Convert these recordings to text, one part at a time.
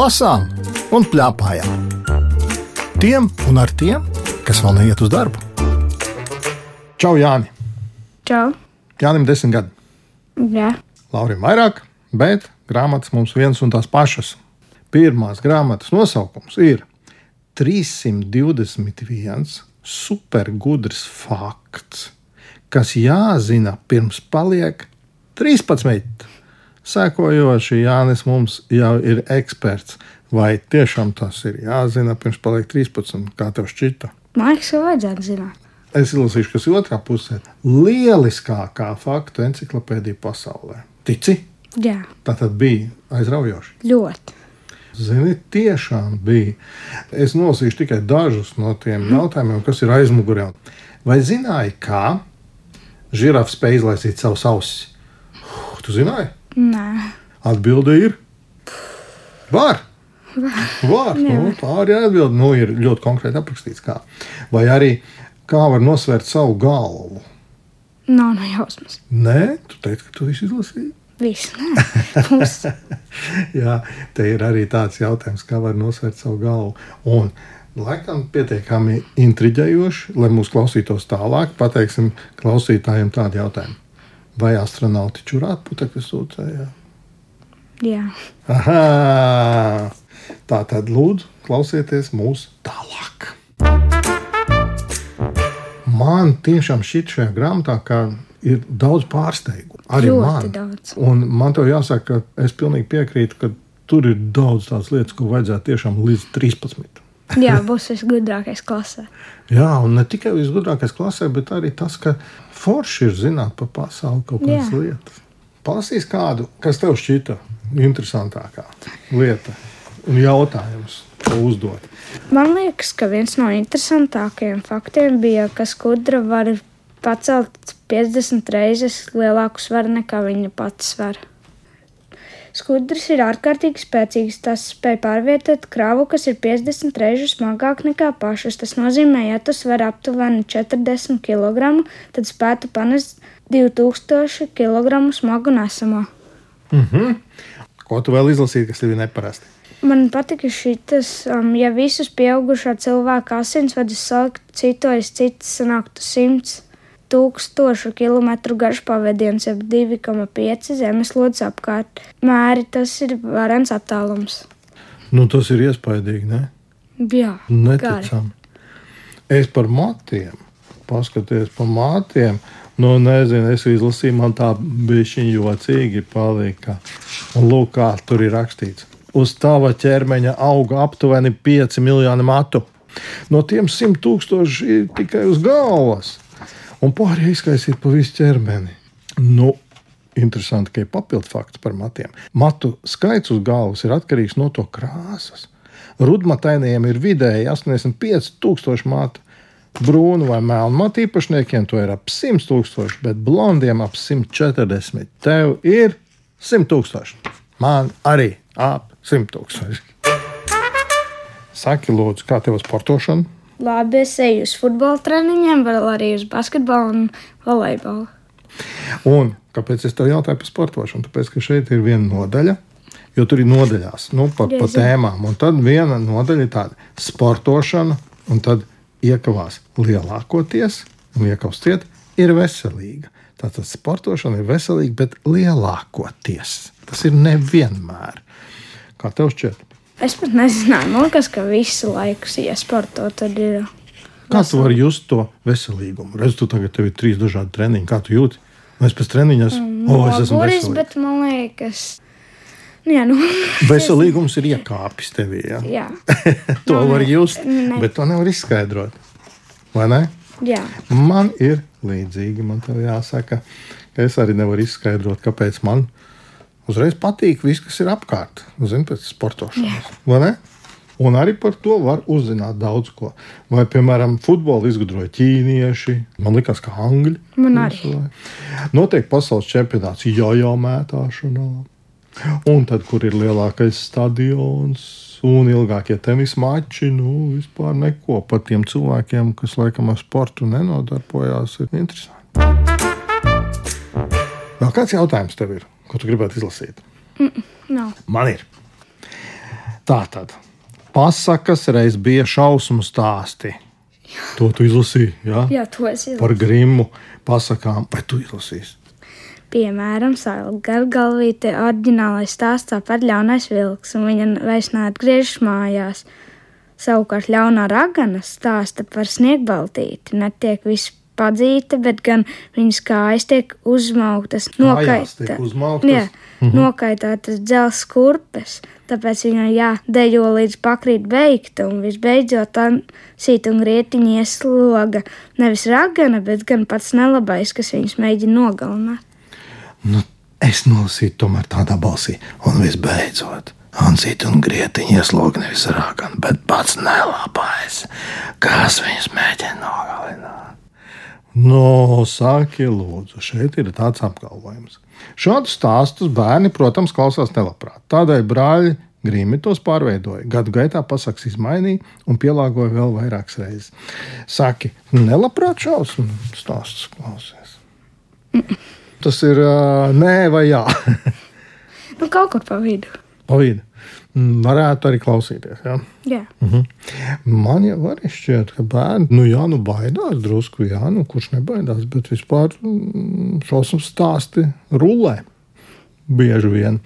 lasām un plēpājām. Tiem un ar tiem, kas vēl neiet uz darbu. Čau, Jāni! Čau! Jānim desmit gadi. Jā, Laurim vairāk, bet grāmatas mums viens un tās pašas. Pirmās grāmatas nosaukums ir 321 supergudrs fakts, kas jāzina pirms paliek 13. Sēkojoši Jānis mums jau ir eksperts. Vai tiešām tas ir jāzina pirms paliek 13? Kā tev šķita? man liekas, ka vajadzētu zināt. Es izlasīšu, kas ir otrā pusē. Lieliskākā faktu encyklopēdija pasaulē. Tici? Jā, Tā tad bija aizraujoši. ļoti. Zini, tiešām bija. Es nolasīšu tikai dažus no tiem jautājumiem, kas ir aizmugurē. Vai zināji, kā žirafs spēj izlaisīt savus ausis? Tu zināji? Nē, Atbilde ir. Var. Var. Nu, tā arī ir atbilde. Nu, ir ļoti konkrēti aprakstīts, kā. Vai arī kā var nosvērt savu galvu. nav no jausmas. Nē, tu teici, ka tu visu izlasīji. Viss. Jā, te ir arī tāds jautājums, kā var nosvērt savu galvu. Un, laikam, pietiekami intriģējoši, lai mūsu klausītos tālāk, pateiksim klausītājiem tādu jautājumu. Vai astronauti čurāt putekļus sūcējā? Jā, Aha! Tā tad lūdzu, klausieties mūsu tālāk. Man tiešām šķiet šajā grāmatā, ka ir daudz pārsteigumu. Arī Ļoti man. daudz. Un man te jāsaka, ka es pilnīgi piekrītu, ka tur ir daudz tādas lietas, ko vajadzētu tiešām līdz 13. Jā būs visgudrākais klasē. Jā, un ne tikai visgudrākais klasē, bet arī tas, ka forši ir zināt par pasauli kaut kādas Jā. lietas. Palasīs kādu, kas tev šķita interesantākā lieta un jautājums, ko uzdot. Man liekas, ka viens no interesantākajiem faktiem bija, ka skudra var pacelt 50 reizes lielāku svaru nekā viņa pats svar. Skudrs ir ārkārtīgi spēcīgs. Tas spēj pārvietot kravu, kas ir 50 reizes smagāk nekā pašas. Tas nozīmē, ja tu svari aptuveni 40 kg, tad spētu panest 2000 kg smagu nesamo. Ko tu vēl izlasīji, kas ir neparasti? Man patika šis, um, ja visus pieaugušā cilvēka asinsvadus salikt citos, citas sanāktu 100 tūkstošu kilometru garš pavadiens, jeb 2,5 zemeslodes apkārt. Mēri tas ir varens attālums. Nu, tas ir iespaidīgi, ne? Jā, Neticami. Es par matiem, paskaties par matiem. Nu, nezinu, es izlasīju, man tā bija jocīgi palika. Un lūk, kā tur ir rakstīts. Uz tava ķermeņa auga aptuveni 5 miljoni matu. No tiem 100 tūkstoši ir tikai uz galvas. Un pārējie izkaisīt pa visu ķermeni. Nu, interesanti, ka ir papildu fakts par matiem. Matu skaits uz galvas ir atkarīgs no to krāsas. Rudmatainiem ir vidēji 85,000 matu. Brūnu vai melnu matu īpašniekiem to ir ap 100,000, bet blondiem ap 140. Tev ir 100,000. Man arī ap 100,000. Saki, lūdzu, kā tev sportošana? Labi, es eju uz futbola treniņiem, vēl arī uz basketbolu un volejbolu. Un kāpēc es tev jautāju par sportošanu? Tāpēc, ka šeit ir viena nodaļa, jo tur ir nodaļās nu, pa, pa tēmām. Un tad viena nodaļa ir tāda - sportošana, un tad iekavās lielākoties, un iekavs ciet, ir veselīga. Tātad sportošana ir veselīga, bet lielākoties tas ir nevienmēr. Kā tev šķiet? Es pat nezināju, man liekas, ka visu laiku, ja sporto, tad ir. Kā tu vari just to veselīgumu? Redz, tu tagad tev ir trīs dažādi treniņi. Kā tu jūti? Nu, es pēc treniņa esmu. Oh, es esmu veselīgs. bet man liekas, nu, jā, nu, Veselīgums ir iekāpis tevī. Ja? jā, To Man var ne- just, ne. bet to nevar izskaidrot. Vai ne? jā. Man ir līdzīgi, man te jāsaka, ka es arī nevaru izskaidrot, kāpēc man uzreiz patīk viss, kas ir apkārt. Zinu, pēc sportošanas. Ne? Un arī par to var uzzināt daudz ko. Vai, piemēram, futbolu izgudroja ķīnieši. Man liekas, ka angļi. Man arī. Uzvarēja. Notiek pasaules čempionāts jau mētāšanā. Un tad, kur ir lielākais stadions un ilgākie tenisa mači, nu, vispār neko par tiem cilvēkiem, kas laikam ar sportu nenodarbojās, ir interesanti. Vēl kāds jautājums tev ir, ko tu gribētu izlasīt? Nav. Man ir. Tā tad pasakas reiz bija šausmu stāsti. To tu izlasīji, jā? Jā, to es izlasīju. Par grimu pasakām, vai tu izlasīsi? Piemēram, Gargalvīte oriģinālais stāsts par ļaunais vilks, un viņa vairs neatgriežas mājās. Savukārt ļaunā ragana stāsta par sniegbaltīti, netiek viss padzīta, bet gan viņas kājas tiek uzmauktas, tiek uzmauktas? Jā, mhm. nokaitētas dzelzs kurpes, tāpēc viņai jādejo līdz pakrīt beigta, un visbeidzot tā sīt un rietiņi iesloga nevis ragana, bet gan pats nelabais, kas viņus mēģina nogalināt. Nu, es nolasīju tomēr tādā balsī, un visbeidzot. Ansīt un grietiņa iesloga nevis rāgan, bet pats nelabais, kas viņus mēģina nogalināt. No, sāki lūdzu, šeit ir tāds apgalvojums. Šādus stāstus bērni, protams, klausās nelabprāt. Tādēļ brāļi Grīmi tos pārveidoja. Gadu gaitā pasakas izmainīja un pielāgoja vēl vairākas reizes. Saki, nelabprāt šausmu stāstus klausies. Tas ir nē vai jā. nu, kaut kur pa vidu pa vidu. Mm, varētu arī klausīties. Ja? Jā. Uh. -huh. Man jau arī šķiet, ka bērni, nu, jā, nu, baidās drusku, jā, nu, kurš nebaidās, bet vispār mm, šausmu stāsti rulē bieži vien.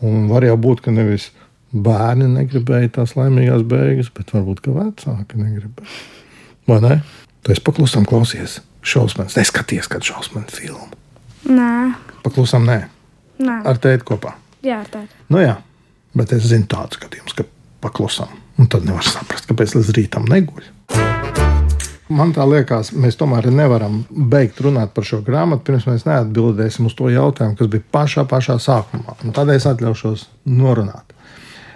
Un var jau būt, ka nevis bērni negribēja tās laimīgās beigas, bet varbūt vecāki negribēja. Vai ne? Tu esi paklusam klausies šausmas, neskaties, kad šausmas filmu. Nē. Paklusam, nē. Nē. Ar tēti kopā. Jā, ar tēti. Nu jā. Bet es zinu tādu gadījumu, ka paklusām. Un tad nevar saprast, kāpēc līdz rītam neguļ. Man tā liekas, mēs tomēr nevaram beigt runāt par šo grāmatu, pirms mēs neatbildēsim uz to jautājumu, kas bija pašā, pašā sākumā. Un tādēļ es atļaušos norunāt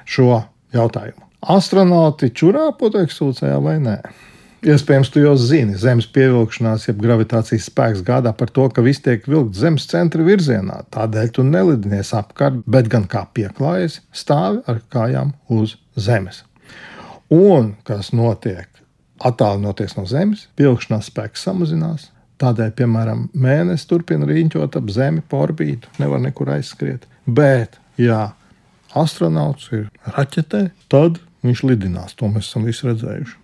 šo jautājumu. Astronauti čurā putekļsūcējā vai nē? Iespējams, tu jau zini, Zemes pievilkšanās, jeb gravitācijas spēks gādā par to, ka viss tiek vilkts Zemes centra virzienā. Tādēļ tu nelidinies apkārt, bet gan kā pieklājies, stāvi ar kājām uz Zemes. Un kas notiek? Attālinoties no Zemes, pievilkšanās spēks samazinās. Tādēļ, piemēram, mēnesis turpina riņķot ap Zemi pa orbītu, nevar nekur aizskriet. Bet, ja astronauts ir raķetē, tad viņš lidinās. To mēs esam visi redzējuši.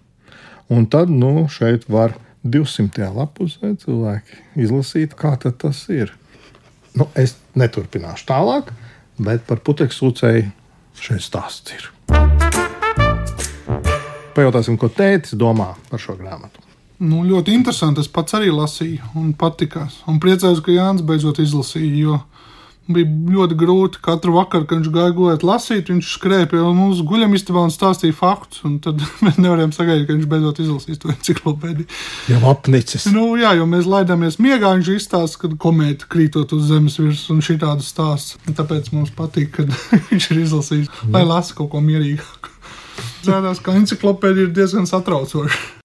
Un tad nu, šeit var 200. lapusē cilvēki izlasīt, kā tas ir. Nu, es neturpināšu tālāk, bet par putekļu sūcēju šeit stāsts ir. Pajautāsim, ko tētis domā par šo grāmatu. Nu, ļoti interesanti. Es pats arī lasīju, un patīkās. Un priecājos, ka Jānis beidzot izlasīja. Jo Bija ļoti grūti katru vakaru, kad viņš gāja gulēt, lasīt. Viņš skrēja pie mums guļamistabā un stāstīja faktus. Un tad mēs nevarējām sagaidīt, ka viņš beidzot izlasīs to enciklopēdiju. Jau apnicis. Nu, jā, jo mēs laidāmies miegā. Viņš izstāsta, kad komēta krītot uz zemes virsmas un šī tāda stāsts. Tāpēc mums patīk, kad viņš ir izlasījis, lai lasa kaut ko mierīgāku. Zēdās, ka enciklopēdija ir diezgan satraucoša.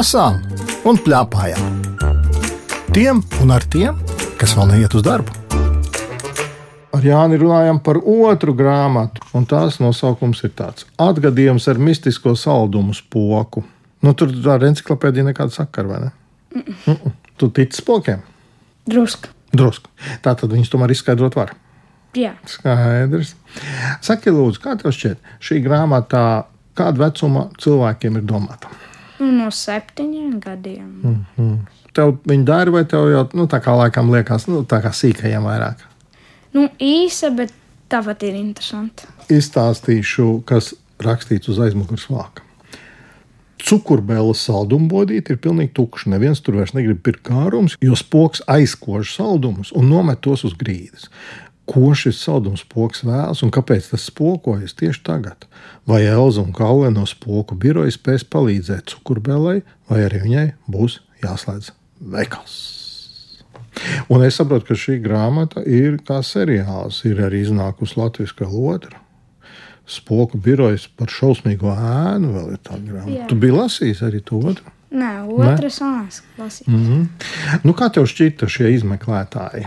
Lasām un plēpājām. Tiem un ar tiem, kas vēl neiet uz darbu. Ar Jāni runājam par otru grāmatu, un tās nosaukums ir tāds - Atgadījums ar mistisko saldumu spoku. Nu, tur ar encyklopēdiju nekāda sakara, vai ne? Mm -mm. Mm -mm. Tu tici spokiem? Drusku. Drusku. Tā tad viņus tomēr izskaidrot var. Jā. Skaidrs. Saki, lūdzu, kā tev šķiet, šī grāmatā kāda vecuma cilvēkiem ir domāta? Nu, no septiņiem gadiem. Mm -hmm. Tev viņa dara, vai tev jau nu, tā kā laikam liekas, nu, tā kā sīkajiem vairāk? Nu, īsa, bet tāpat ir interesanti. Izstāstīšu, kas rakstīts uz aizmugures vāka. Cukurbēlas saldumbodīte ir pilnīgi tukša. Neviens tur vairs negrib pirkt kārumus, jo spoks aizkož saldumus un nomet tos uz grīdas ko šis saldums spoks vēlas un kāpēc tas spokojas tieši tagad. Vai Elza un Kalle no spoku biroja spēs palīdzēt cukurbēlai, vai arī viņai būs jāslēdz veikals. Un es saprotu, ka šī grāmata ir kā seriāls, ir arī iznākusi Latvijas valodā. Spoku birojas par šausmīgo ēnu vēl ir tā grāmata. Jā. Tu biji lasījis arī to otru? Nē, otrs nāc, lasīt. Mm -hmm. nu, kā tev šķita šie izmeklētāji?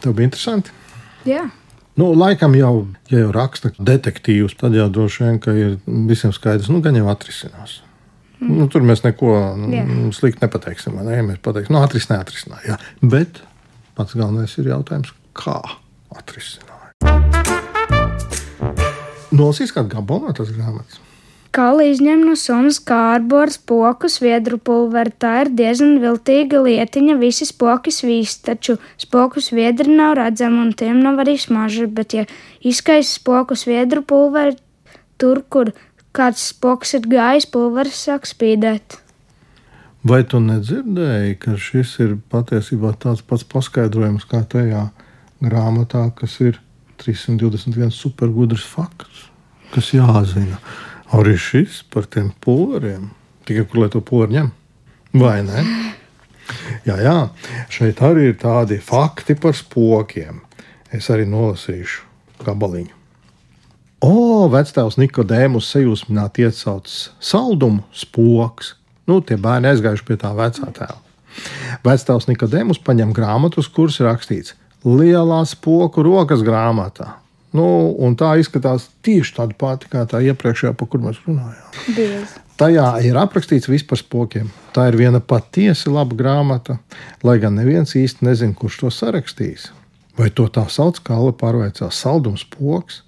Tev bija interesanti. Jā. Nu, laikam jau, ja jau raksta detektīvus, tad jau droši vien, ka ir visiem skaidrs, nu, gan jau atrisinās. Mm. Nu, tur mēs neko nu, sliktu nepateiksim. Ne? Ja mēs pateiksim, nu, atrisināt, atrisināt. Jā. Bet pats galvenais ir jautājums, kā atrisināt. Nolasīs kādu gabalu no tās grāmatas. Kali izņem no summas kārboras poku sviedru pulveri. Tā ir diezgan viltīga lietiņa. Visi spoki svīst, taču spoku sviedri nav redzami un tiem nav arī smarža. Bet, ja izkaisa spoku sviedru pulveri tur, kur kāds spoks ir gājis, pulveris sāk spīdēt. Vai tu nedzirdēji, ka šis ir patiesībā tāds pats paskaidrojums kā tajā grāmatā, kas ir 321 supergudrs fakts, kas jāzina? Arī šis par tiem pūliem, tikai kur lai to pūli ņem? Vai ne? Jā, jā, šeit arī ir tādi fakti par spokiem. Es arī nolasīšu gabaliņu. O, vecāks Nikodēmus sajūsmināti iesaucis saldumu spoks. Nu, tie bērni aizgājuši pie tā vecā tēla. Vecāks Nikodēmus paņem grāmatu, uz kuras rakstīts Lielā spoku rokas grāmatā. Nu, un tā izskatās tieši tāda pati kā tā iepriekšējā, par kur mēs runājām. Biezi. Tajā ir aprakstīts viss par spokiem. Tā ir viena patiesi laba grāmata, lai gan neviens īsti nezina, kurš to sarakstījis. Vai to tā sauc, kā Alla pārveicās saldums poks?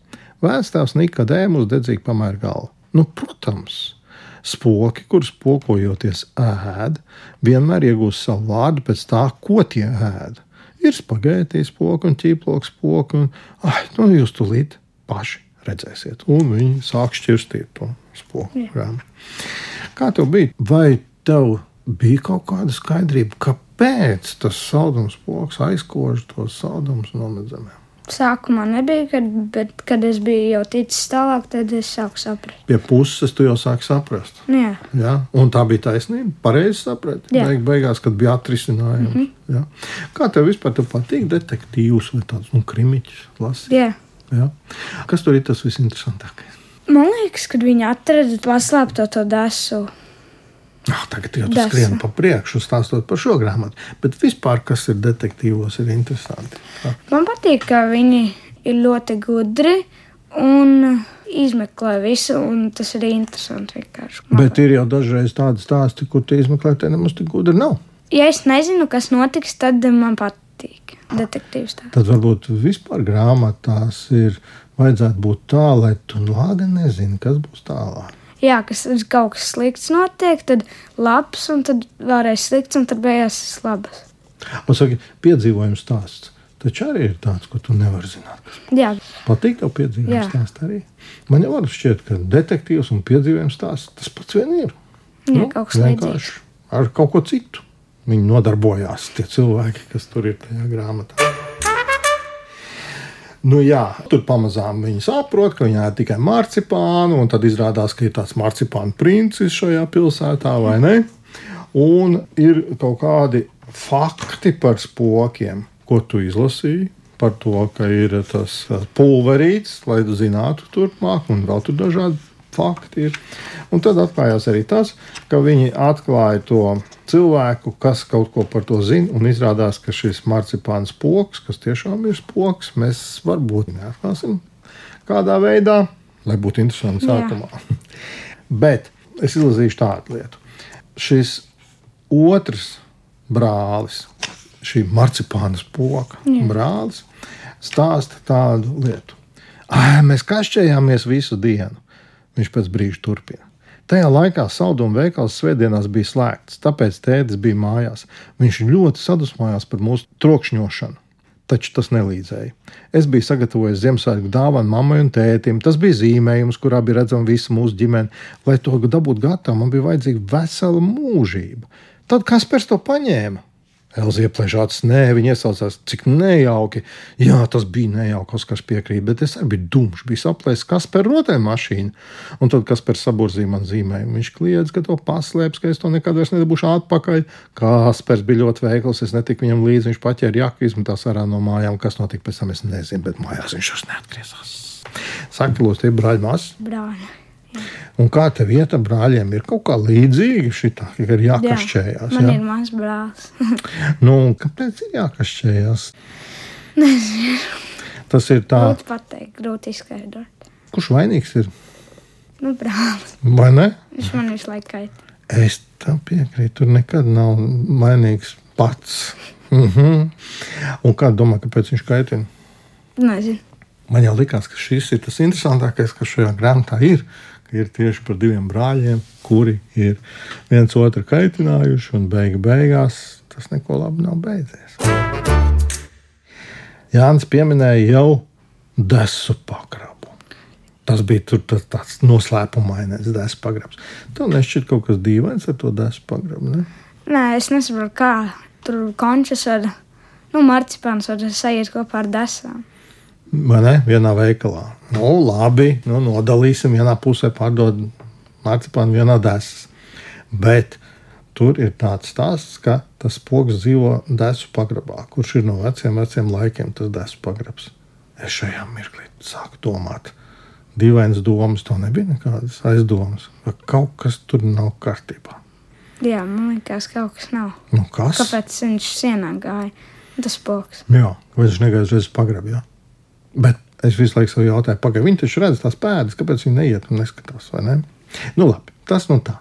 Vēstāvs Nikodēmus dedzīgi pamēra galvu. Nu, protams, spoki, kurus pokojoties ēd, vienmēr iegūst savu vārdu pēc tā, ko tie ēd. Ir spagētīs poki un ķīploks poki, un ah, nu, jūs tulīt paši redzēsiet. Un viņi sāk šķirstīt to spoku. grāmatu. Kā tev bija? Vai tev bija kaut kāda skaidrība, kāpēc tas saldums poks aizkož tos saldumus no nedzemēm? Sākumā nebija, kad, bet, kad es biju jau ticis tālāk, tad es sāku saprast. Pie puses tu jau sāki saprast. Jā, Ja? Un tā bija taisnība. Pareizi saprati. Jā. Beig, beigās, kad bija atrisinājums. Mm -hmm. ja? Kā tev vispār tev patīk detektīvus vai tādus nu, krimiķus lasīt? jā. Ja? Kas tur ir tas visinteresantākais? Man liekas, kad viņi atrada paslēpto to desu. Ah, tagad jau tas skrien pa priekšu, stāstot par šo grāmatu. Bet vispār, kas ir detektīvos, ir interesanti. Ja? Man patīk, ka viņi ir ļoti gudri un izmeklē visu, un tas ir interesanti vienkārši. Man Bet ir jau dažreiz tādi stāsti, kur tie izmeklētāji nemaz tik gudri nav. Ja es nezinu, kas notiks, tad man patīk detektīvs. Tā. Tad varbūt vispār grāmatās ir vajadzētu būt tā, lai tu labi nezini, kas būs tālāk. Jā, kas kaut kas slikts notiek, tad labs, un tad vēlreiz slikts, un tad beigās labs. Un saka, piedzīvojums stāsts. Taču arī ir tāds, ko tu nevari zināt. Jā, patīk tev piedzīvojums stāsts arī. Man jau šķiet, ka detektīvs un piedzīvojums stāsts tas pats vien ir. jā kaut kas vienkārši ar kaut ko citu. Viņi nodarbojās tie cilvēki, kas tur ir tajā grāmatā. Nu, jā, tur pamazām viņi saprot, ka viņi ēd tikai marcipānu, un tad izrādās, ka ir tāds marcipānu princis šajā pilsētā, vai ne? Un ir kaut kādi fakti par spokiem, ko tu izlasīji. Par to, ka ir tas uh, pulverīts, lai tu zinātu turpmāk, un vēl tur dažādi fakti ir. Un tad atklājās arī tas, ka viņi atklāja to cilvēku, kas kaut ko par to zina, un izrādās, ka šis marcipāns poks, kas tiešām ir spoks, mēs varbūt neatklāsim kādā veidā, lai būtu interesanti sākumā. Bet es izlasīšu tādu lietu. Šis otrs brālis, šī marcipāna spoka Jā. brālis, stāsta tādu lietu. Ai, mēs kašķējāmies visu dienu. Viņš pēc brīža turpina. Tajā laikā salduma veikals svētdienās bija slēgts, tāpēc tēdes bija mājās. Viņš ļoti sadusmojās par mūsu trokšņošanu. Taču tas nelīdzēja. Es biju sagatavojis Ziemassvētku dāvanu mammai un tētim. Tas bija zīmējums, kurā bija redzama visa mūsu ģimene. Lai to dabūtu gatavu, man bija vajadzīga vesela mūžība. Tad Kaspars to paņēma. Elza ieplēš acis, nē, viņa iesaucās, cik nejauki. Jā, tas bija nejauki, kas piekrīt, bet es arī biju dumšs, biju saplēsis, kas par rotaļmašīnu. Un tad, kas par saburzīju man zīmējumu, viņš kliedz, ka to paslēps, ka es to nekad vairs nedabūšu atpakaļ. Kaspars bija ļoti veikls, es netiku viņam līdzi, viņš paķēra jaku, izmetās ārā no mājām. Kas notika pēc tam, es nezinu, bet mājās viņš vairs neatgriezās. Saka, lūdzu, tie brāļi māsas. Brāļi. Un kā te vieta brāļiem ir kaut kā līdzīga šitā, ka ir Jā, jākašķējās. man jā? ir mazs brālis. Nu, kāpēc ir jākašķējās? Tas ir tā, Grūti pateikt, grūti izskaidrot. kurš vainīgs ir. Nu, brālis. Vai ne? Viņš man visu laiku kaitē. Es tam piekrītu. Tur nekad nav vainīgs pats. Mm -hmm. Un kā domā, kāpēc viņš kaitina? Nezinu. Man jau likās, ka šis ir tas interesantākais, kas šajā grāmatā ir. Ka Ir tieši par diviem brāļiem, kuri ir viens otru kaitinājuši, un beigu beigās tas neko labi nav beidzies. Jānis pieminēja jau desu pagrabu. Tas bija tur tas, tāds noslēpumainais desu pagrabs. Tev nešķiet kaut kas dīvains ar to desu pagrabu. Ne? Nē, es nesaprotu, kā tur končus var, nu, marcipāns var sajiet kopā ar desām. Ne? Vienā veikalā. Nu, labi, nu, nodalīsim. Vienā pusē pārdod marcipānu, vienā desas. Bet tur ir tāds stāsts, ka tas pogas dzīvo desu pagrabā, kurš ir no veciem, veciem laikiem tas desu pagrabs. Es šajā mirklī sāku domāt. Dīvainas domas, to nebija nekādas aizdomas, ka kaut kas tur nav kārtībā. Jā, man liekas, ka kaut kas nav. Nu, kas? Kāpēc viņš sienā gāja? Tas poks. Jā, viņš negāja uzreiz pagrabā? Jā. Bet es visu laiku sev jautāju, pagaidi, viņi taču redz tās pēdas, kāpēc viņi neiet un neskatās, ne? Nu, labi, tas nu tā.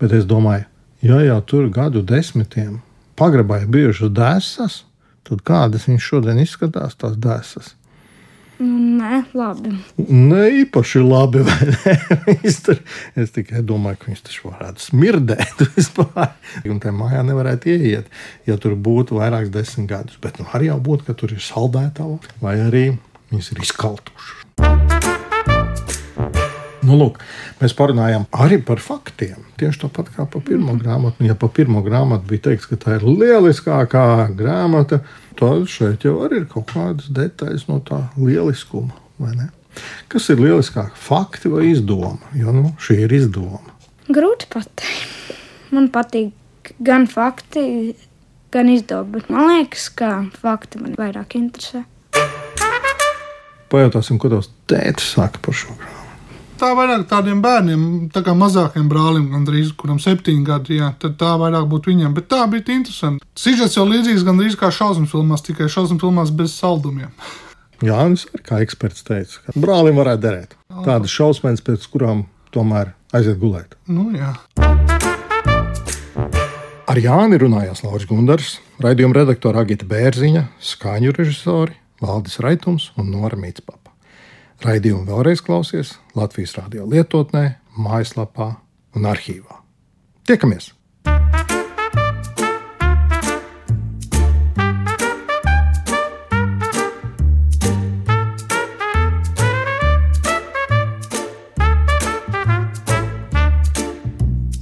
Bet es domāju, ja jau tur gadu desmitiem pagrabā ir bijušas dēsas, tad kādas viņš šodien izskatās, tās dēsas? Nu, nē, labi. Ne īpaši labi? Viņas tur, es tikai domāju, ka viņas taču varētu smirdēt vispār. Un tajā mājā nevarētu ieiet, ja tur būtu vairākas desmit gadus. Bet nu, arī jau būtu, ka tur ir saldētava, vai arī viņas ir izkaltušas. Nu, lūk, mēs parunājām arī par faktiem. Tieši tāpat kā par pirmo grāmatu. Nu, Ja par pirmo grāmatu bija teikts, ka tā ir lieliskākā grāmata, tad šeit jau arī ir kaut kādas detaļas no tā lieliskuma. Kas ir lieliskāk, fakti vai izdoma? Jo nu, šī ir izdoma. Grūti pateikt. Man patīk gan fakti, gan. Bet man liekas, ka fakti man vairāk interesē. Pajautāsim, ko tavs tēvs saka par šo grāmatu. Tā vairāk tādiem bērniem, tā kā mazākiem brālim, gandrīz, kuram septiņi gadi, jā, tad tā vairāk būtu viņam. Bet tā bija interesanti. Sižets jau līdzīgs gandrīz kā šausmu filmās, tikai šausmu filmās bez saldumiem. Jānis kā eksperts teica, ka brālim varētu derēt tādas šausmas, pēc kurām tomēr aiziet gulēt. Nu, jā. Ar Jāni runājās Lauris Gundars, raidījuma redaktora Agita Bērziņa, skaņu režisori Valdis Raitums un Nora Mītspapa. Raidījumu vēlreiz klausies Latvijas radio lietotnē, mājaslapā un arhīvā. Tiekamies!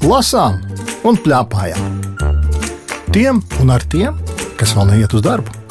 Lasām un plēpājām. Tiem un ar tiem, kas vēl neiet uz darbu.